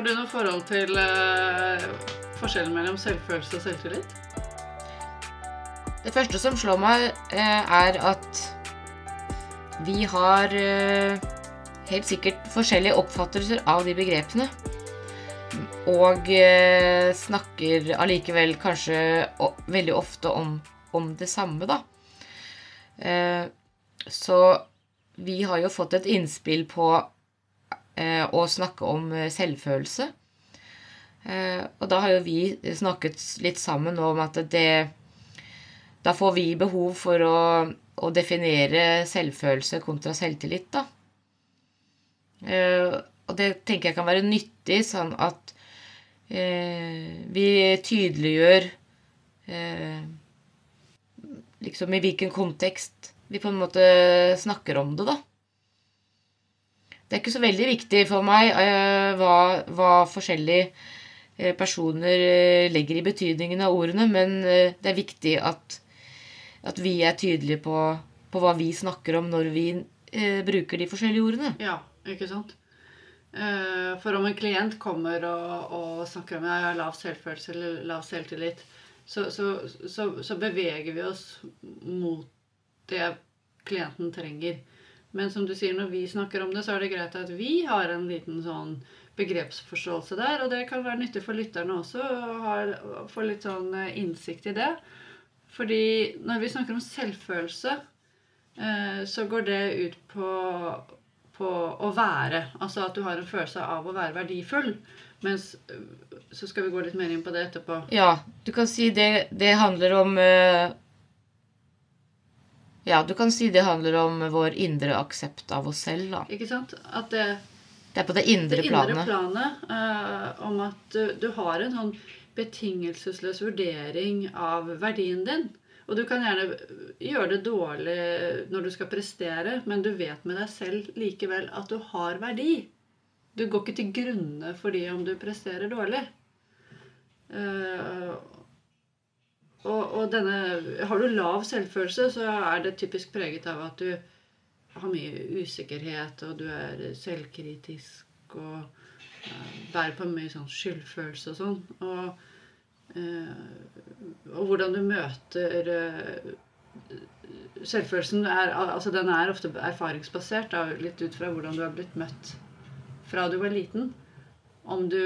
Har du noe forhold til uh, forskjellen mellom selvfølelse og selvtillit? Det første som slår meg, uh, er at vi har uh, helt sikkert forskjellige oppfattelser av de begrepene. Og snakker allikevel kanskje veldig ofte om, om det samme, da. Så vi har jo fått et innspill på eh, å snakke om eh, selvfølelse. Eh, og da har jo vi snakket litt sammen om at det Da får vi behov for å, å definere selvfølelse kontra selvtillit, da. Og det tenker jeg kan være nyttig, sånn at vi tydeliggjør liksom i hvilken kontekst vi på en måte snakker om det, da. Det er ikke så veldig viktig for meg eh, hva, hva forskjellige eh, personer eh, legger i betydningen av ordene, men det er viktig at, at vi er tydelige på, på hva vi snakker om når vi eh, bruker de forskjellige ordene. Ja, ikke sant? For om en klient kommer og, og snakker om jeg har lav selvfølelse eller lav selvtillit, så, så, så, så beveger vi oss mot det klienten trenger. Men som du sier, når vi snakker om det, så er det greit at vi har en liten sånn begrepsforståelse der. Og det kan være nyttig for lytterne også å få litt sånn eh, innsikt i det. Fordi når vi snakker om selvfølelse, eh, så går det ut på, på å være. Altså at du har en følelse av å være verdifull. Mens eh, Så skal vi gå litt mer inn på det etterpå. Ja, du kan si det, det handler om Ja, du kan si det handler om vår indre aksept av oss selv, da. Ikke sant? At det, Det er på det indre det indre planet. planet uh, om at du, du har en sånn betingelsesløs vurdering av verdien din. Og du kan gjerne gjøre det dårlig når du skal prestere, men du vet med deg selv likevel at du har verdi. Du går ikke til grunne for det om du presterer dårlig. Eh, og, og denne Har du lav selvfølelse, så er det typisk preget av at du har mye usikkerhet, og du er selvkritisk og uh, bærer på mye sånn skyldfølelse og sånn. Og, uh, og hvordan du møter uh, Selvfølelsen er, altså den er ofte erfaringsbasert, da, litt ut fra hvordan du har blitt møtt fra du var liten. Om du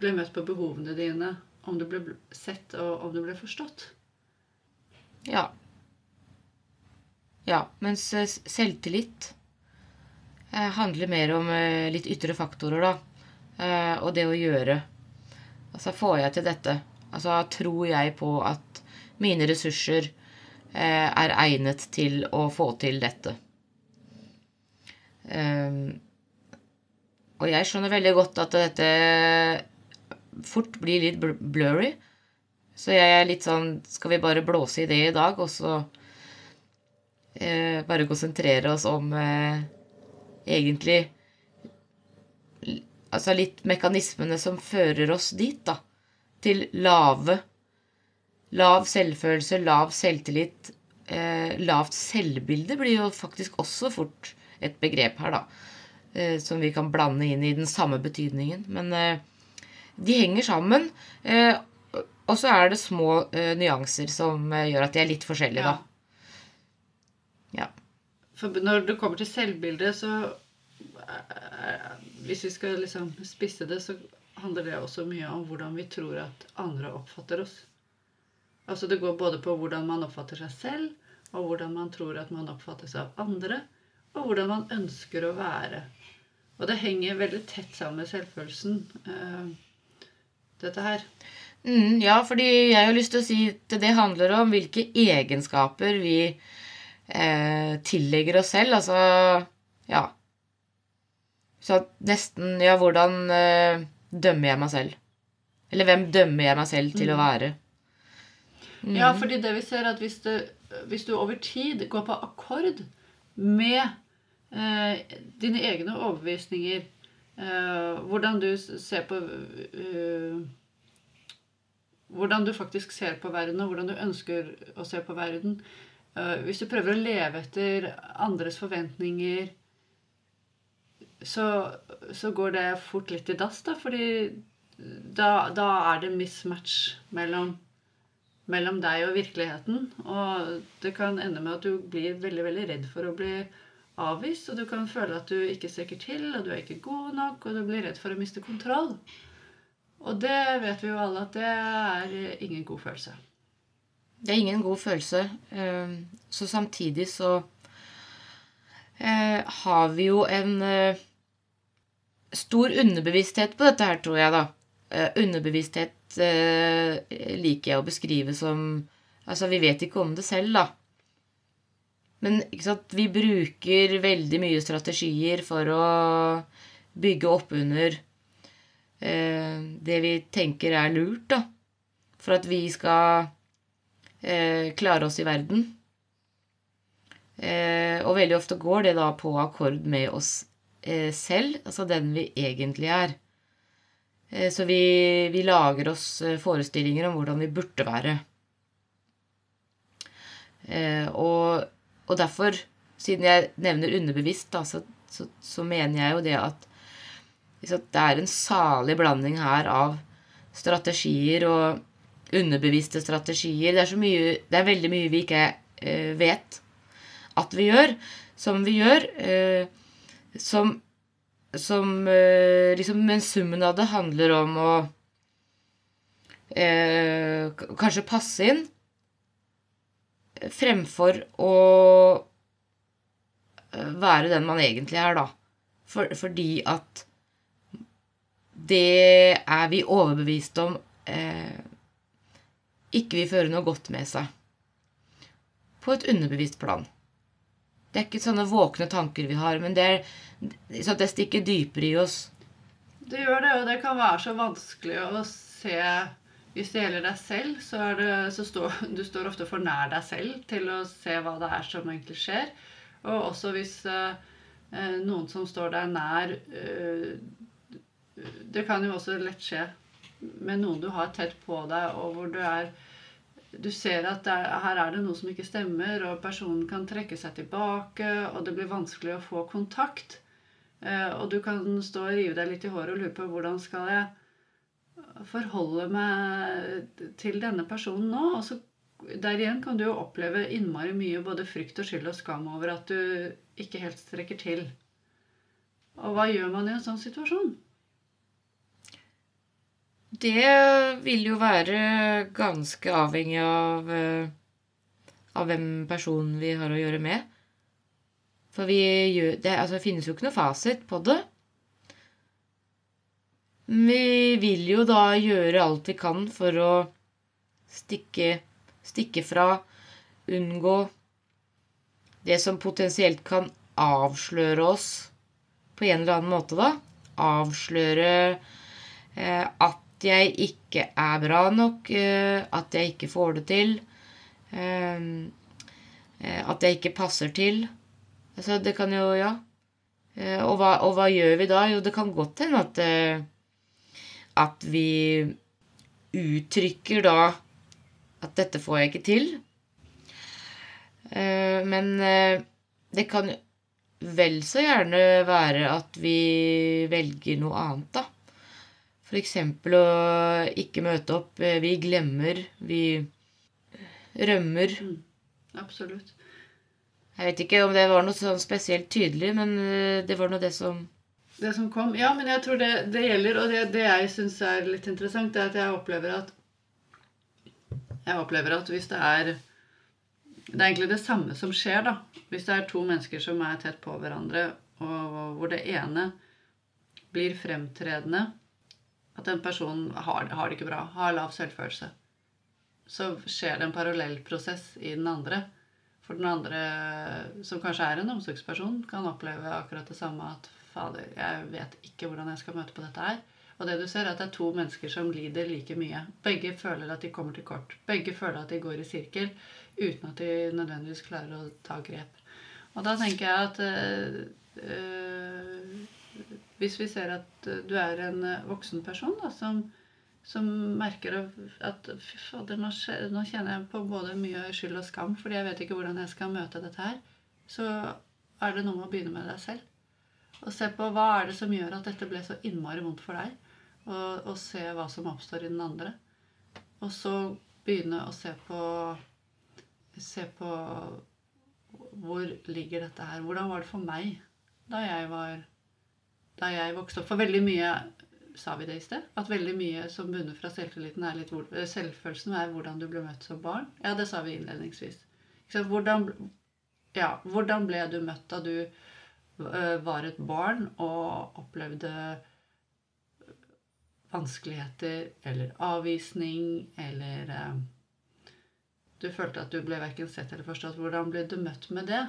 ble møtt på behovene dine, om du ble sett, og om du ble forstått. Ja. Ja, mens eh, selvtillit eh, handler mer om eh, litt ytre faktorer, da. Og det å gjøre. Altså, får jeg til dette? Altså, tror jeg på at mine ressurser er egnet til å få til dette? Ehm, og jeg skjønner veldig godt at dette fort blir litt blurry. Så jeg er litt sånn Skal vi bare blåse i det i dag, og så eh, bare konsentrere oss om eh, egentlig Altså litt mekanismene som fører oss dit, da. Til lave Lav selvfølelse, lav selvtillit. Eh, lavt selvbilde blir jo faktisk også fort et begrep her, da. Eh, som vi kan blande inn i den samme betydningen. Men eh, de henger sammen. Eh, og så er det små eh, nyanser som eh, gjør at de er litt forskjellige, da. Ja. For når det kommer til selvbildet, så eh, Hvis vi skal liksom spisse det, så handler det også mye om hvordan vi tror at andre oppfatter oss. Altså Det går både på hvordan man oppfatter seg selv, og hvordan man tror at man oppfattes av andre, og hvordan man ønsker å være. Og det henger veldig tett sammen med selvfølelsen, eh, dette her. Mm, ja, fordi jeg har lyst til å si at det handler om hvilke egenskaper vi eh, tillegger oss selv. Altså ja. Så nesten Ja, hvordan eh, dømmer jeg meg selv? Eller hvem dømmer jeg meg selv til å være? Ja, fordi det vi ser er at hvis, du, hvis du over tid går på akkord med eh, dine egne overbevisninger, hvordan du ser på eh, Hvordan du faktisk ser på verden, og hvordan du ønsker å se på verden. Eh, hvis du prøver å leve etter andres forventninger så, så går det fort litt i dass, da, fordi da, da er det mismatch mellom, mellom deg og virkeligheten. Og det kan ende med at du blir veldig, veldig redd for å bli avvist, og du kan føle at du ikke strekker til, og du er ikke god nok, og du blir redd for å miste kontroll. Og det vet vi jo alle at det er ingen god følelse. Det er ingen god følelse. Eh, så samtidig så eh, har vi jo en eh, stor underbevissthet på dette her, tror jeg, da. Underbevissthet liker jeg å beskrive som Altså, vi vet ikke om det selv, da. Men sant, vi bruker veldig mye strategier for å bygge opp under eh, det vi tenker er lurt, da. For at vi skal eh, klare oss i verden. Eh, og veldig ofte går det da på akkord med oss eh, selv, altså den vi egentlig er. Eh, så vi, vi lager oss eh, forestillinger om hvordan vi burde være. og og derfor, siden jeg nevner underbevisst, da, så, så, så, mener jeg jo det at det er en salig blanding her av strategier og underbevisste strategier. Det er, mye, det er veldig mye vi ikke eh, vet at vi gjør, som vi gjør. Eh, som, som eh, liksom Men summen av det handler om å eh, kanskje passe inn fremfor å eh, være den man egentlig er, da. For, fordi at det er vi overbevist om eh, ikke vil føre noe godt med seg. På et underbevisst plan. Det er ikke sånne våkne tanker vi har, men det, er, det stikker dypere i oss. Det gjør det, og det kan være så vanskelig å se hvis det gjelder deg selv, så, det, så står du står ofte for nær deg selv til å se hva det er som egentlig skjer. Og også hvis eh noen som står deg nær uh, Det kan jo også lett skje med noen du har tett på deg, og hvor du er du ser at er, her er det noe som ikke stemmer, og personen kan trekke seg tilbake, og det blir vanskelig å få kontakt. Eh, og du kan stå og rive deg litt i håret og lure på hvordan skal jeg forholde meg til denne personen nå. Og der igjen kan du jo oppleve innmari mye både frykt og skyld og skam over at du ikke helt strekker til. Og hva gjør man i en sånn situasjon? Det vil jo være ganske avhengig av, eh, av hvem personen vi har å gjøre med. For gjør, det, altså, det finnes jo ikke noe fasit på det. Vi vil jo da gjøre alt vi kan for å stikke, stikke fra, unngå det som potensielt kan avsløre oss på en eller annen måte, da. Avsløre eh, at jeg ikke er bra nok, eh, at jeg ikke får det til, eh, eh at jeg ikke passer til. Altså, det kan jo Ja. Eh, og hva, og hva, gjør vi da? Jo, det kan godt hende at eh, at vi uttrykker da at 'dette får jeg ikke til'. Eh, men eh, det kan vel så gjerne være at vi velger noe annet, da. F.eks. å ikke møte opp. Eh, vi glemmer. Vi rømmer. Mm, absolutt. Jeg vet ikke om det var noe sånn spesielt tydelig, men det var nå det som det som kom. Ja, men jeg tror det, det gjelder. Og det, det jeg syns er litt interessant, er at jeg opplever at Jeg opplever at hvis det er Det er egentlig det samme som skjer, da. Hvis det er to mennesker som er tett på hverandre, og hvor det ene blir fremtredende At den personen har, har det ikke bra, har lav selvfølelse. Så skjer det en parallell prosess i den andre. For den andre, som kanskje er en omsorgsperson, kan oppleve akkurat det samme. At Fader, jeg vet ikke hvordan jeg skal møte på dette her. Og det du ser, er at det er to mennesker som lider like mye. Begge føler at de kommer til kort. Begge føler at de går i sirkel uten at de nødvendigvis klarer å ta grep. Og da tenker jeg at øh, hvis vi ser at du er en voksen person da, som, som merker at fy fader, nå, nå, kjenner jeg på både mye skyld og skam fordi jeg vet ikke hvordan jeg skal møte dette her, så er det noe med å begynne med deg selv. Og se på hva er det som gjør at dette ble så innmari vondt for deg. Og, og se hva som oppstår i den andre. Og så begynne å se på Se på hvor ligger dette her? Hvordan var det for meg da jeg var Da jeg vokste opp? For veldig mye Sa vi det i sted? At veldig mye som bunner fra selvtilliten er litt Selvfølelsen er hvordan du ble møtt som barn. Ja, det sa vi innledningsvis. Hvordan, ja, hvordan ble du møtt da du var et barn og opplevde vanskeligheter eller avvisning eller eh, Du følte at du ble verken sett eller forstått. Hvordan ble du møtt med det?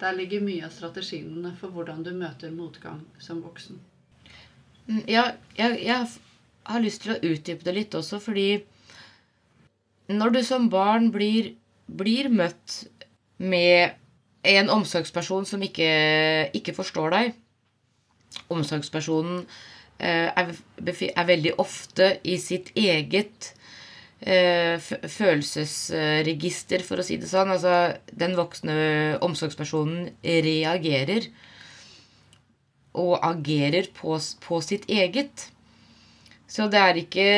Der ligger mye av strategiene for hvordan du møter motgang som voksen. Mm, ja, jeg, jeg har lyst til å utdype det litt også, fordi når du som barn blir, blir møtt med en omsorgsperson som ikke, ikke forstår deg Omsorgspersonen Eh, er, er, veldig ofte i sitt eget eh, følelsesregister, for å si det sånn. Altså, den voksne omsorgspersonen reagerer og agerer på, på sitt eget. Så det er ikke,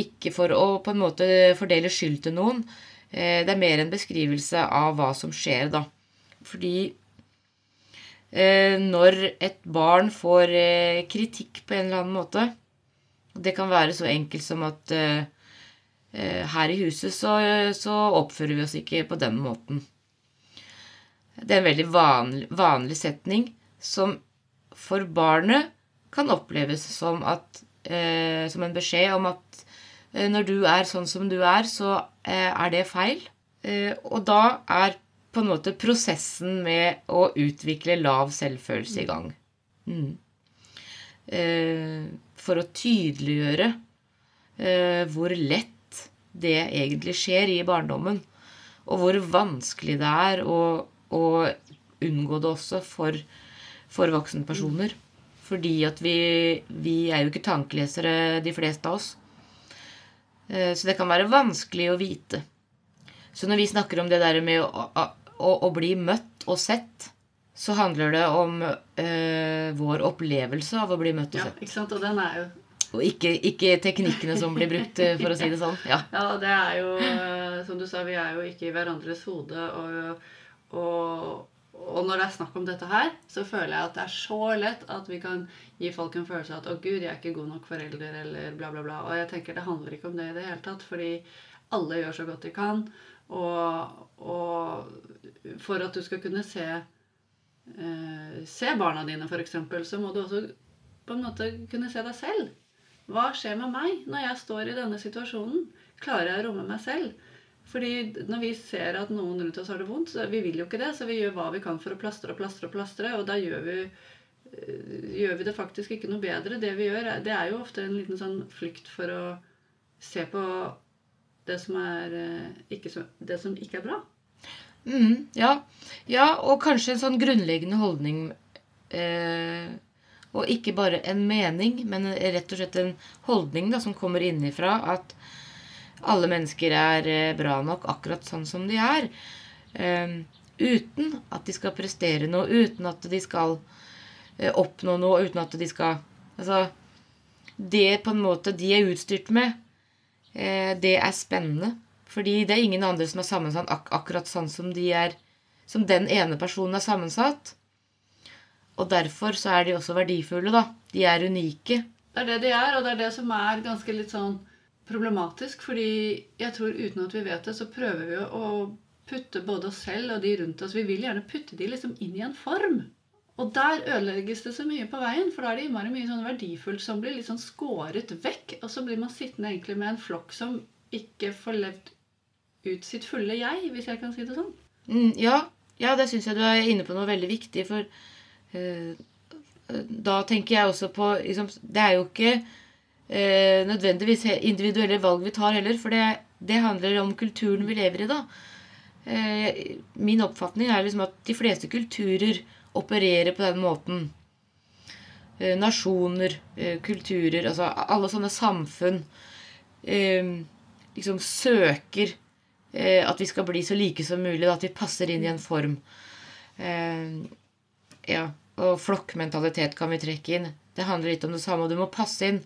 ikke, for å på en måte fordele skyld til noen. Eh, det er mer en beskrivelse av hva som skjer, da. Fordi Eh, når et barn får eh, kritikk på en eller annen måte. Det kan være så enkelt som at eh, her i huset så, så oppfører vi oss ikke på den måten. Det er en veldig vanlig, vanlig setning som for barnet kan oppleves som, at, eh, som en beskjed om at når du er sånn som du er, så er det feil. og da er på en måte prosessen med å utvikle lav selvfølelse i gang. Mm. Eh, for å tydeliggjøre eh, hvor lett det egentlig skjer i barndommen. Og hvor vanskelig det er å, å unngå det også for, for voksenpersoner. Fordi at vi, vi, er jo ikke tankelesere, de fleste av oss. Eh, så det kan være vanskelig å vite. Så når vi snakker om det der med å, å, å bli møtt og sett, så handler det om øh, vår opplevelse av å bli møtt og sett. Ja, ikke sant? Og den er jo og ikke, ikke, teknikkene som blir brukt, eh, for å si det sånn. Ja. ja, det er jo eh, Som du sa, vi er jo ikke i hverandres hode. Og, og, og, når det er snakk om dette her, så føler jeg at det er så lett at vi kan gi folk en følelse av at 'Å, gud, jeg er ikke god nok forelder', eller bla, bla, bla. Og jeg tenker det handler ikke om det i det hele tatt. Fordi alle gjør så godt de kan. Og, og for at du skal kunne se, eh, se barna dine, f.eks., så må du også på en måte kunne se deg selv. Hva skjer med meg når jeg står i denne situasjonen? Klarer jeg å romme meg selv? Fordi når vi ser at noen rundt oss har det vondt, så vi vil jo ikke det, så vi gjør hva vi kan for å plastre og plastre og plastre, og da gjør vi, eh, gjør vi det faktisk ikke noe bedre. Det vi gjør, det er jo ofte en liten sånn flukt for å se på det som, er, eh, ikke, det som ikke er bra. Mm, ja. ja. og kanskje en sånn grunnleggende holdning eh, Og ikke bare en mening, men rett og slett en holdning da, som kommer innifra at alle mennesker er eh, bra nok akkurat sånn som de er. Eh, uten at de skal prestere noe, uten at de skal eh, oppnå noe, uten at de skal Altså Det på en måte de er utstyrt med, det er spennende. Fordi det er ingen andre som er sammensatt ak akkurat sånn som de er Som den ene personen er sammensatt. Og derfor så er de også verdifulle, da. De er unike. Det er det de er, og det er det som er ganske litt sånn problematisk. Fordi jeg tror uten at vi vet det, så prøver vi å putte både oss selv og de rundt oss Vi vil gjerne putte de liksom inn i en form. Og der ødelegges det så mye på veien, for da er det innmari mye sånn verdifullt som blir litt sånn skåret vekk. Og så blir man sittende egentlig med en flokk som ikke får levd ut sitt fulle jeg, hvis jeg kan si det sånn. Mm, ja, ja, det syns jeg du er inne på noe veldig viktig. For uh, da tenker jeg også på liksom, Det er jo ikke uh, nødvendigvis individuelle valg vi tar heller, for det, det, handler om kulturen vi lever i da. Uh, min oppfatning er liksom at de fleste kulturer opererer på den måten. Nasjoner, kulturer, altså alle sånne samfunn liksom søker Eh, at vi skal bli så like som mulig. At vi passer inn i en form. Eh, ja. Og flokkmentalitet kan vi trekke inn. Det handler litt om det samme, og du må passe inn.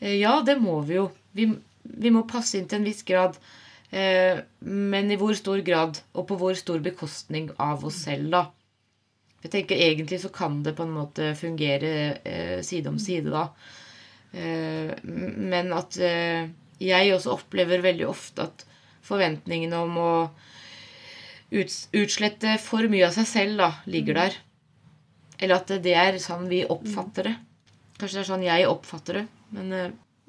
Eh, ja, det må vi jo. Vi, vi må passe inn til en viss grad. Eh, men i hvor stor grad, og på hvor stor bekostning av oss selv, da. Jeg tenker Egentlig så kan det på en måte fungere eh, side om side, da. Men at jeg også opplever veldig ofte at forventningene om å utslette for mye av seg selv da, ligger der. Eller at det er sånn vi oppfatter det. Kanskje det er sånn jeg oppfatter det. Men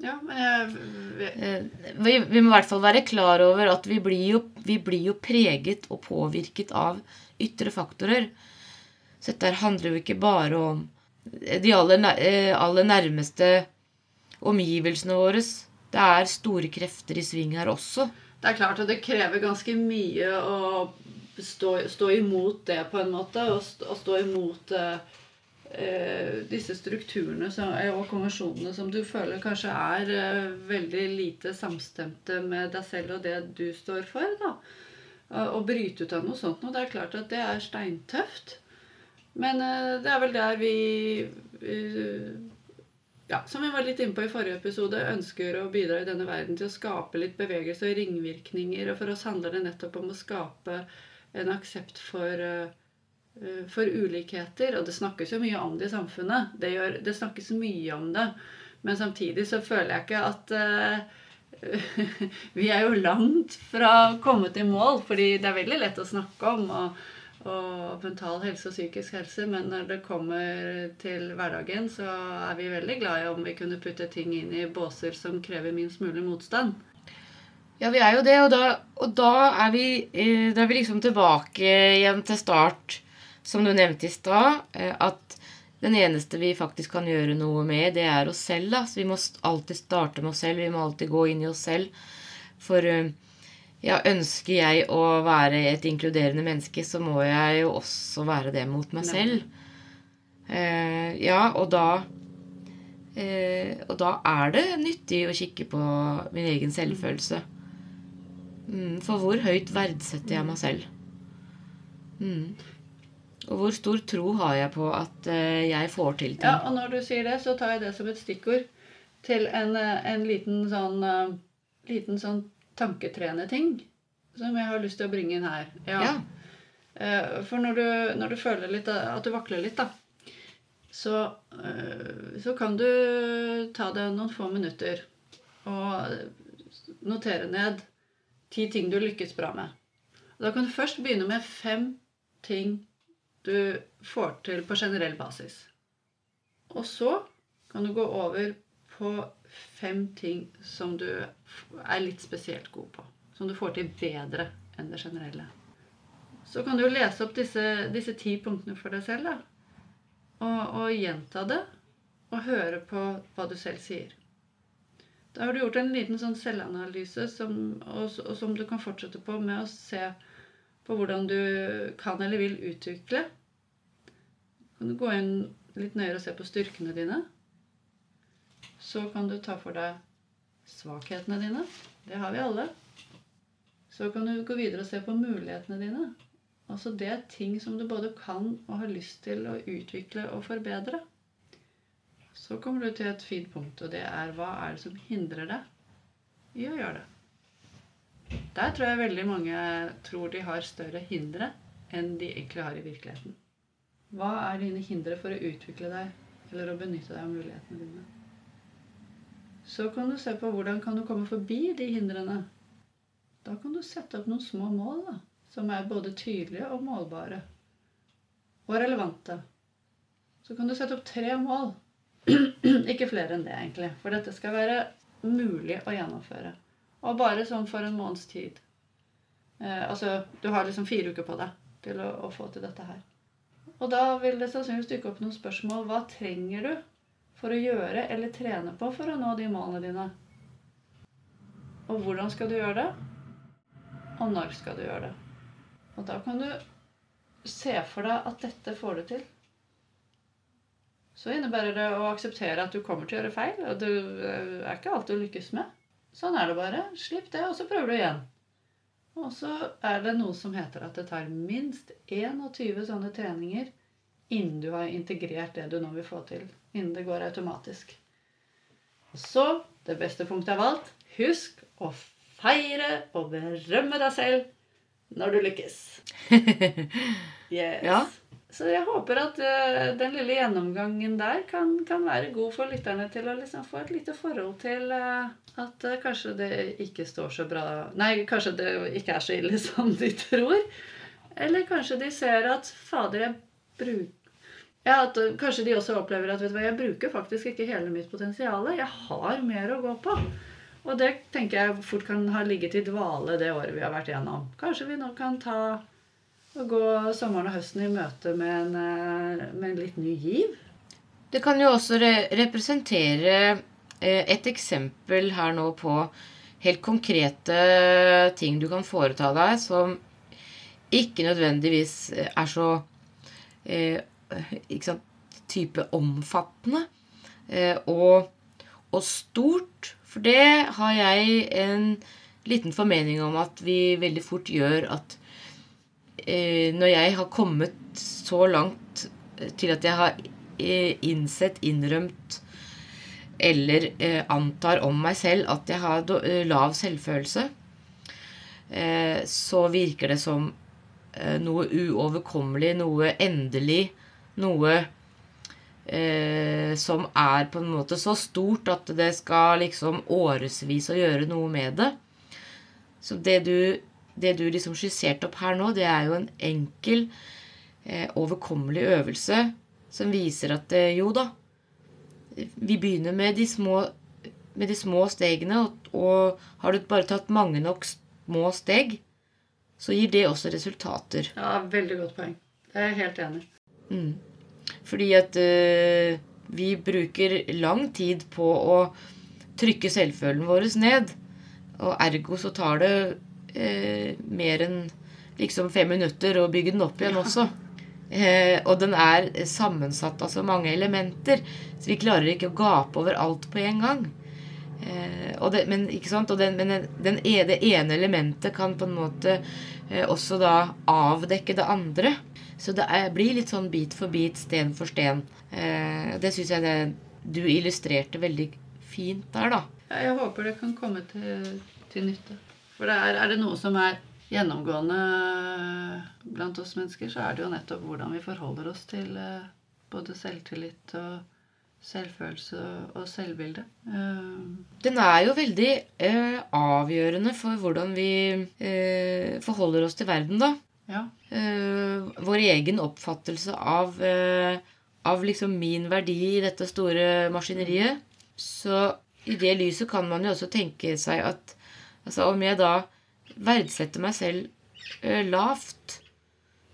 ja, men jeg, eh, vi, vi, må i hvert fall være klar over at vi blir, jo, vi blir jo preget og påvirket av ytre faktorer. Så dette handler jo ikke bare om de aller, eh, aller nærmeste omgivelsene våre. Det er store krefter i sving her også. Det er klart at det krever ganske mye å stå, stå imot det, på en måte. Og stå, imot uh, eh, disse strukturene som, eh, og konvensjonene som du føler kanskje er eh, veldig lite samstemte med deg selv og det du står for. da. Å bryte ut av noe sånt noe. Det er klart at det er steintøft. Men eh, det er vel der vi eh, ja, som vi var litt inne på i forrige episode, ønsker å bidra i denne verden til å skape litt bevegelse og ringvirkninger. Og for oss handler det nettopp om å skape en aksept for Eh, for ulikheter. Og det snakkes jo mye om det i samfunnet. Det, gjør, det snakkes mye om det. Men samtidig så føler jeg ikke at Vi er jo langt fra å komme til mål, fordi det er veldig lett å snakke om. og, og mental helse og psykisk helse, men når det kommer til hverdagen, så er vi veldig glad i om vi kunne putte ting inn i båser som krever minst mulig motstand. Ja, vi er jo det, og da, og da, er, vi, eh, da er vi liksom tilbake igjen til start som du nevnte i stad, eh, at den eneste vi faktisk kan gjøre noe med, det er oss selv. Da. Så vi må alltid starte med oss selv. Vi må alltid gå inn i oss selv. For eh, ja, ønsker jeg å være et inkluderende menneske, så må jeg jo også være det mot meg selv. Eh, ja, og da eh, Og da er det nyttig å kikke på min egen selvfølelse. Mm, for hvor høyt verdsetter jeg meg selv? Mm. Og hvor stor tro har jeg på at eh, jeg får til ting? Ja, og når du sier det, så tar jeg det som et stikkord til en, eh, en liten sånn uh, liten sånn ting som jeg har lyst til å bringe inn her. Ja. ja. Uh, for når du, når du, føler litt at du vakler litt, da, så, uh, så kan du ta deg noen få minutter og notere ned ti ting du lykkes bra med. Da kan du først begynne med fem ting du får til på generell basis. Og så kan du gå over på fem ting som du er litt spesielt god på. Som du får til bedre enn det generelle. Så kan du lese opp disse, disse ti punktene for deg selv. da. Og, og, gjenta det. Og høre på hva du selv sier. Da har du gjort en liten sånn selvanalyse som, og, og som du kan fortsette på med å se på hvordan du kan eller vil utvikle. Kan du gå inn litt nøyere og se på styrkene dine. Så kan du ta for deg svakhetene dine. Det har vi alle. Så kan du gå videre og se på mulighetene dine. Altså det er ting som du både kan og har lyst til å utvikle og forbedre. Så kommer du til et fint punkt, og det er hva er det som hindrer deg i å gjøre det? Der tror jeg veldig mange tror de har større hindre enn de egentlig har i virkeligheten. Hva er dine hindre for å utvikle deg eller å benytte deg av mulighetene dine? Så kan du se på hvordan kan du komme forbi de hindrene. Da kan du sette opp noen små mål da, som er både tydelige og målbare. Og relevante. Så kan du sette opp tre mål. Ikke flere enn det, egentlig. For dette skal være mulig å gjennomføre. Og bare sånn for en måneds tid. Eh, altså, du har liksom fire uker på deg til å, å, få til dette her. Og da vil det sannsynligvis dukke opp noen spørsmål. Hva trenger du for å gjøre eller trene på for å nå de målene dine? Og hvordan skal du gjøre det? Og når skal du gjøre det? Og da kan du se for deg at dette får du til. Så innebærer det å akseptere at du kommer til å gjøre feil. Og det er ikke alt du lykkes med. Sånn er det bare. Slipp det, og så prøver du igjen. Og så er det noe som heter at det tar minst 21 sånne treninger innen du har integrert det du nå vil få til. Innen det går automatisk. Så, det beste punktet av alt, husk å feire og berømme deg selv når du lykkes. Yes. Ja. Så jeg håper at uh, den lille gjennomgangen der kan, kan være god for lytterne til å liksom få et lite forhold til uh, at uh, kanskje det ikke står så bra Nei, kanskje det ikke er så ille som de tror. Eller kanskje de ser at fader, jeg bruker ja, at Kanskje de også opplever at vet du hva, jeg bruker faktisk ikke hele mitt potensial. Jeg har mer å gå på. Og det tenker jeg fort kan ha ligget i dvale det året vi har vært igjennom. Kanskje vi nå kan ta og gå sommeren og høsten i møte med en, eh, med en litt ny giv. Det kan jo også re representere eh, et eksempel her nå på helt konkrete ting du kan foreta deg som ikke nødvendigvis er så eh, sant, type omfattende eh, og, og stort. For det har jeg en liten formening om at vi veldig fort gjør at eh, når jeg har kommet så langt til at jeg har eh, innsett, innrømt eller eh, antar om meg selv at jeg har eh, lav selvfølelse, eh, så virker det som eh, noe uoverkommelig, noe endelig, noe eh, som er på en måte så stort at det skal liksom årevis å gjøre noe med det. Så det du, det du liksom skisserte opp her nå, det er jo en enkel, eh, overkommelig øvelse som viser at eh, jo da, vi begynner med de små, med de små stegene, og, har du bare tatt mange nok små steg, så gir det også resultater. Ja, veldig godt poeng. Det er jeg helt enig. Mm. Fordi at uh, vi bruker lang tid på å trykke selvfølelsen vår ned. Og ergo så tar det uh, mer enn liksom fem minutter å bygge den opp igjen også. Uh, og den er sammensatt av så mange elementer, så vi klarer ikke å gape over alt på en gang. Eh, det, men den, men den, e- det ene elementet kan på en måte eh, også da avdekke det andre. Så det er, blir litt sånn bit for bit, sten for sten. Eh, det syns jeg det, du illustrerte veldig fint der, da. Ja, jeg håper det kan komme til, til nytte. For det er, er det noe som er gjennomgående blant oss mennesker, så er det jo nettopp hvordan vi forholder oss til eh, både selvtillit og selvfølelse og selvbilde. Eh, Den er jo veldig eh, avgjørende for hvordan vi eh, forholder oss til verden, da. ja. Eh, vår egen oppfattelse av, eh, av liksom min verdi i dette store maskineriet. Så i det lyset kan man jo også tenke seg at altså om jeg da verdsetter meg selv eh, lavt,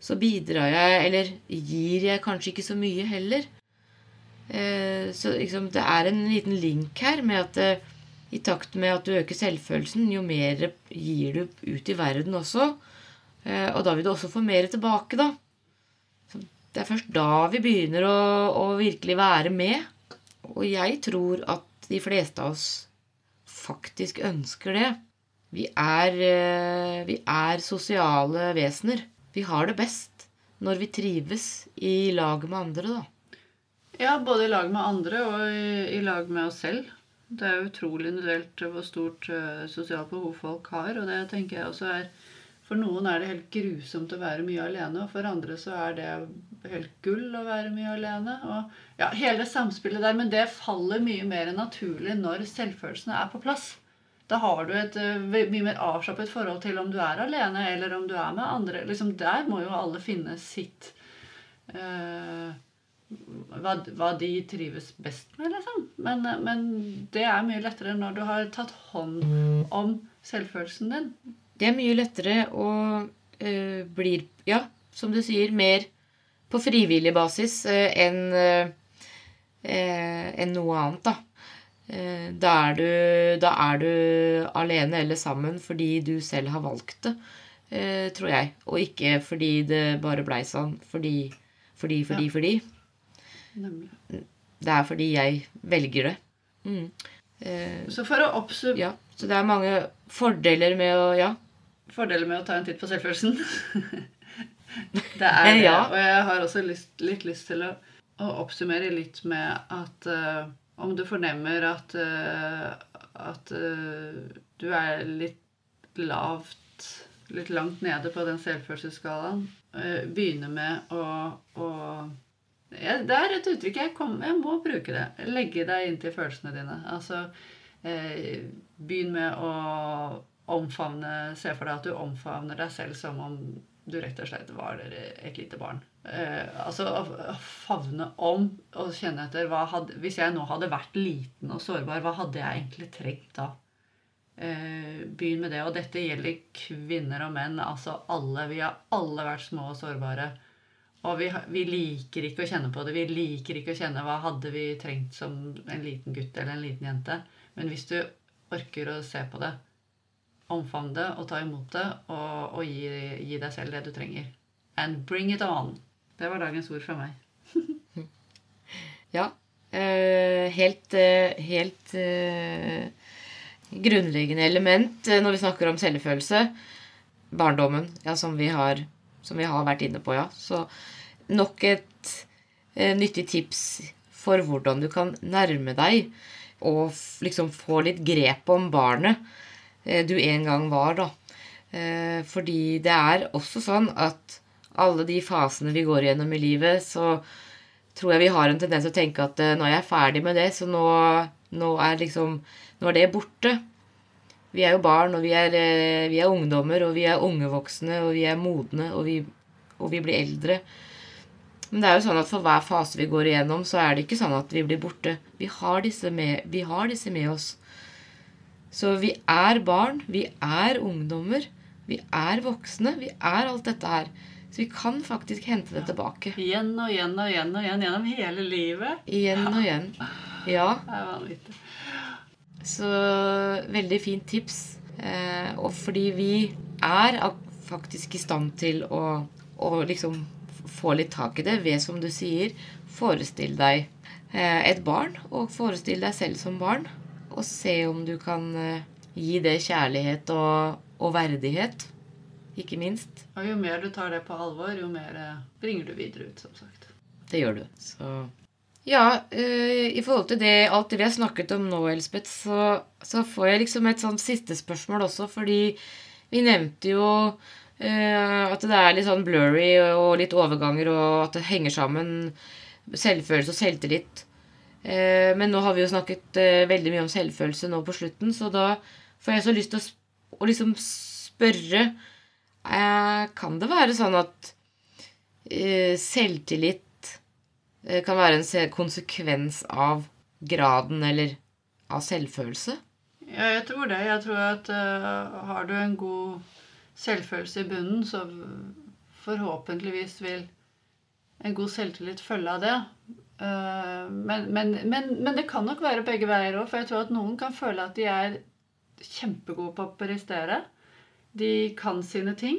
så bidrar jeg, eller gir jeg kanskje ikke så mye heller. Eh, så liksom, det er en liten link her med at eh, i takt med at du øker selvfølelsen, jo mer gir du ut i verden også. Eh, og da vil du også få mer tilbake, da. Så det er først da vi begynner å, å virkelig være med. Og jeg tror at de fleste av oss faktisk ønsker det. Vi er, vi er sosiale vesener. Vi har det best når vi trives i lag med andre, da. Ja, både i lag med andre og i, i lag med oss selv. Det er utrolig individuelt hvor stort uh, sosialt behov folk har. Og det tenker jeg også er For noen er det helt grusomt å være mye alene, og for andre så er det helt gull å være mye alene. Og ja, hele samspillet der. Men det faller mye mer naturlig når selvfølelsen er på plass. Da har du et uh, mye mer avslappet forhold til om du er alene eller om du er med andre. Liksom Der må jo alle finne sitt eh, hva, hva de trives best med, liksom. Men, men det er mye lettere når du har tatt hånd om selvfølelsen din. Det er mye lettere å øh, bli, ja, som du sier, mer på frivillig basis øh, enn øh, eh, enn noe annet, da. Da, er du, da er du alene eller sammen fordi du selv har valgt det, tror jeg. Og ikke fordi det bare blei sånn. Fordi, fordi, fordi, Ja. fordi. Nemlig. Det er fordi jeg velger det. Mm. Eh, Så for å oppsummere ja, så det er mange fordeler med å Ja. fordeler med å ta en titt på selvfølelsen Det er det. Ja. Og jeg har også lyst, litt lyst til å, å oppsummere litt med at uh, om du fornemmer at, uh, at uh, du er litt lavt, litt langt nede på den selvfølelsesskalaen, begynne med å, å Det er et uttrykk jeg, kom, jeg må bruke det. Legge deg inntil følelsene dine. Altså eh, begynn med å omfavne Se for deg at du omfavner deg selv som om du rett og slett var et lite barn. Eh, altså å favne om og kjenne etter hva hadde, Hvis jeg nå hadde vært liten og sårbar, hva hadde jeg egentlig trengt da? Eh, begynn med det. Og dette gjelder kvinner og menn. Altså alle. Vi har alle vært små og sårbare. Og vi, vi liker ikke å kjenne på det. Vi liker ikke å kjenne hva hadde vi trengt som en liten gutt eller en liten jente. Men hvis du orker å se på det, omfavne det og ta imot det, og, og gi, gi deg selv det du trenger. And bring it on. Det var dagens ord fra meg. Ja. eh, helt eh, helt eh, grunnleggende element når vi snakker om selvfølelse. Barndommen, ja, som vi har, som vi har vært inne på, ja. Så nok et eh, nyttig tips for hvordan du kan nærme deg og liksom få litt grep om barnet eh, du en gang var, da. Eh, fordi det er også sånn at alle de fasene vi går gjennom i livet, så tror jeg vi har en tendens til å tenke at eh, nå er jeg ferdig med det, så nå, nå er liksom Nå er det borte. Vi er jo barn, og vi er, eh, vi er ungdommer, og vi er unge voksne, og vi er modne, og vi, og vi blir eldre. Men det er jo sånn at for hver fase vi går igjennom, så er det ikke sånn at vi blir borte. Vi har disse med, vi har disse med oss. Så vi er barn, vi er ungdommer, vi er voksne, vi er alt dette her. Så vi kan faktisk hente det tilbake. Igjen og igjen og igjen og igjen gjennom hele livet. Igjen og igjen. Ja, Det er vanvittig. Så veldig fint tips. Eh, og fordi vi er faktisk i stand til å, å liksom få litt tak i det ved, som du sier, forestill deg eh, et barn, og forestill deg selv som barn. Og se om du kan eh, gi det kjærlighet og, og verdighet. Ikke minst. Og jo mer du tar det på alvor, jo mer eh, bringer du videre ut, som sagt. Det gjør du. Så Ja, uh, i forhold til det, alt det vi har snakket om nå, Elspeth, så, så får jeg liksom et sånt siste spørsmål også, fordi vi nevnte jo uh, at det er litt sånn blurry og litt overganger, og at det henger sammen selvfølelse og selvtillit. Uh, men nå har vi jo snakket veldig mye om selvfølelse nå på slutten, så da får jeg så lyst til å, å liksom spørre Kan det være sånn at selvtillit kan være en konsekvens av graden eller av selvfølelse? Ja, jeg tror det. Jeg tror at uh, har du en god selvfølelse i bunnen, så forhåpentligvis vil en god selvtillit følge av det. Uh, men, men, men, men det kan nok være begge veier òg, for jeg tror at noen kan føle at de er kjempegode på å prestere. De kan sine ting.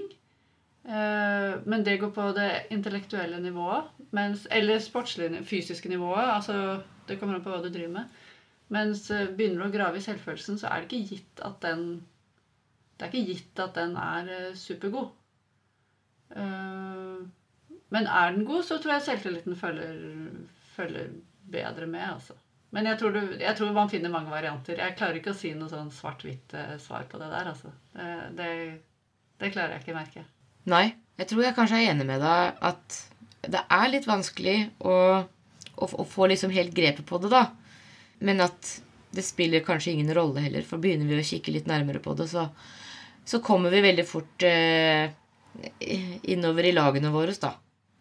Eh, men det går på det intellektuelle nivået. Mens, eller sportslige, fysiske nivået. altså Det kommer an på hva du driver med. Mens eh, begynner du å grave i selvfølelsen, så er det ikke gitt at den Det er ikke gitt at den er eh, supergod. Men er den god, så tror jeg selvtilliten følger, følger bedre med, altså. Men jeg tror, du, jeg tror man finner mange varianter. Jeg klarer ikke å si noe sånn svart-hvitt svar på det der, altså. Det, det, det klarer jeg ikke, merker jeg. Nei. Jeg tror jeg kanskje er enig med deg at det er litt vanskelig å, å, å få liksom helt grepet på det, da. Men at det spiller kanskje ingen rolle heller, for begynner vi å kikke litt nærmere på det, så, så kommer vi veldig fort eh, innover i lagene våre, da.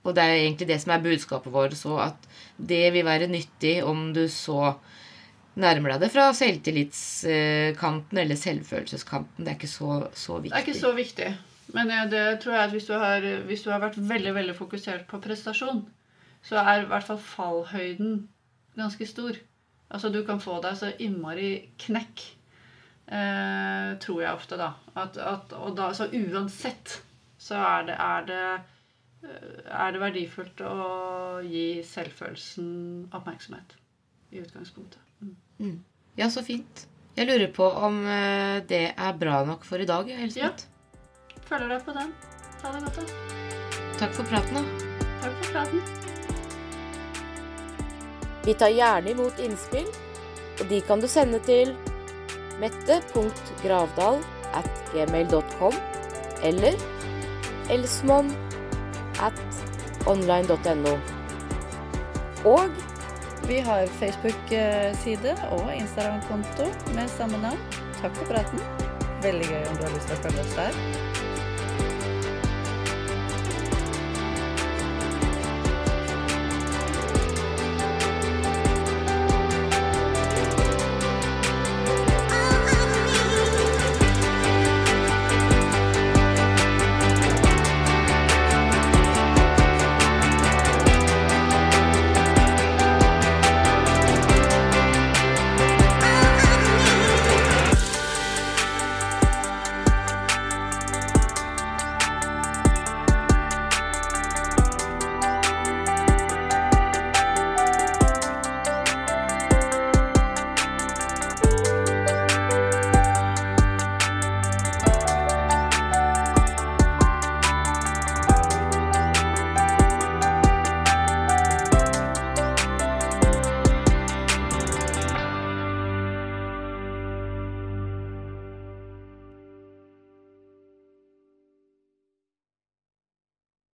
Og det er egentlig det som er budskapet vårt, så at det vil være nyttig om du så nærmer deg det fra selvtillitskanten eller selvfølelseskanten. Det er ikke så, så viktig. Det er ikke så viktig. Men ja, det tror jeg at hvis du, har, hvis du har vært veldig veldig fokusert på prestasjon, så er i hvert fall fallhøyden ganske stor. Altså du kan få deg så innmari knekk, eh, tror jeg ofte, da. At, at, og da. Så uansett så er det, er det eh, er det verdifullt å gi selvfølelsen oppmerksomhet i utgangspunktet. Mm. Ja, så fint. Jeg lurer på om eh, det er bra nok for i dag, Helt Elsbeth. Følger deg på den. Ha det godt, da. takk for praten, da. Takk for praten. Vi tar gjerne imot innspill, og de kan du sende til mette.gravdal at gmail.com eller elsmon at online.no. Og Vi har Facebook-side og Instagram-konto med samme navn. Takk for praten. Veldig gøy om du har lyst til å følge oss der.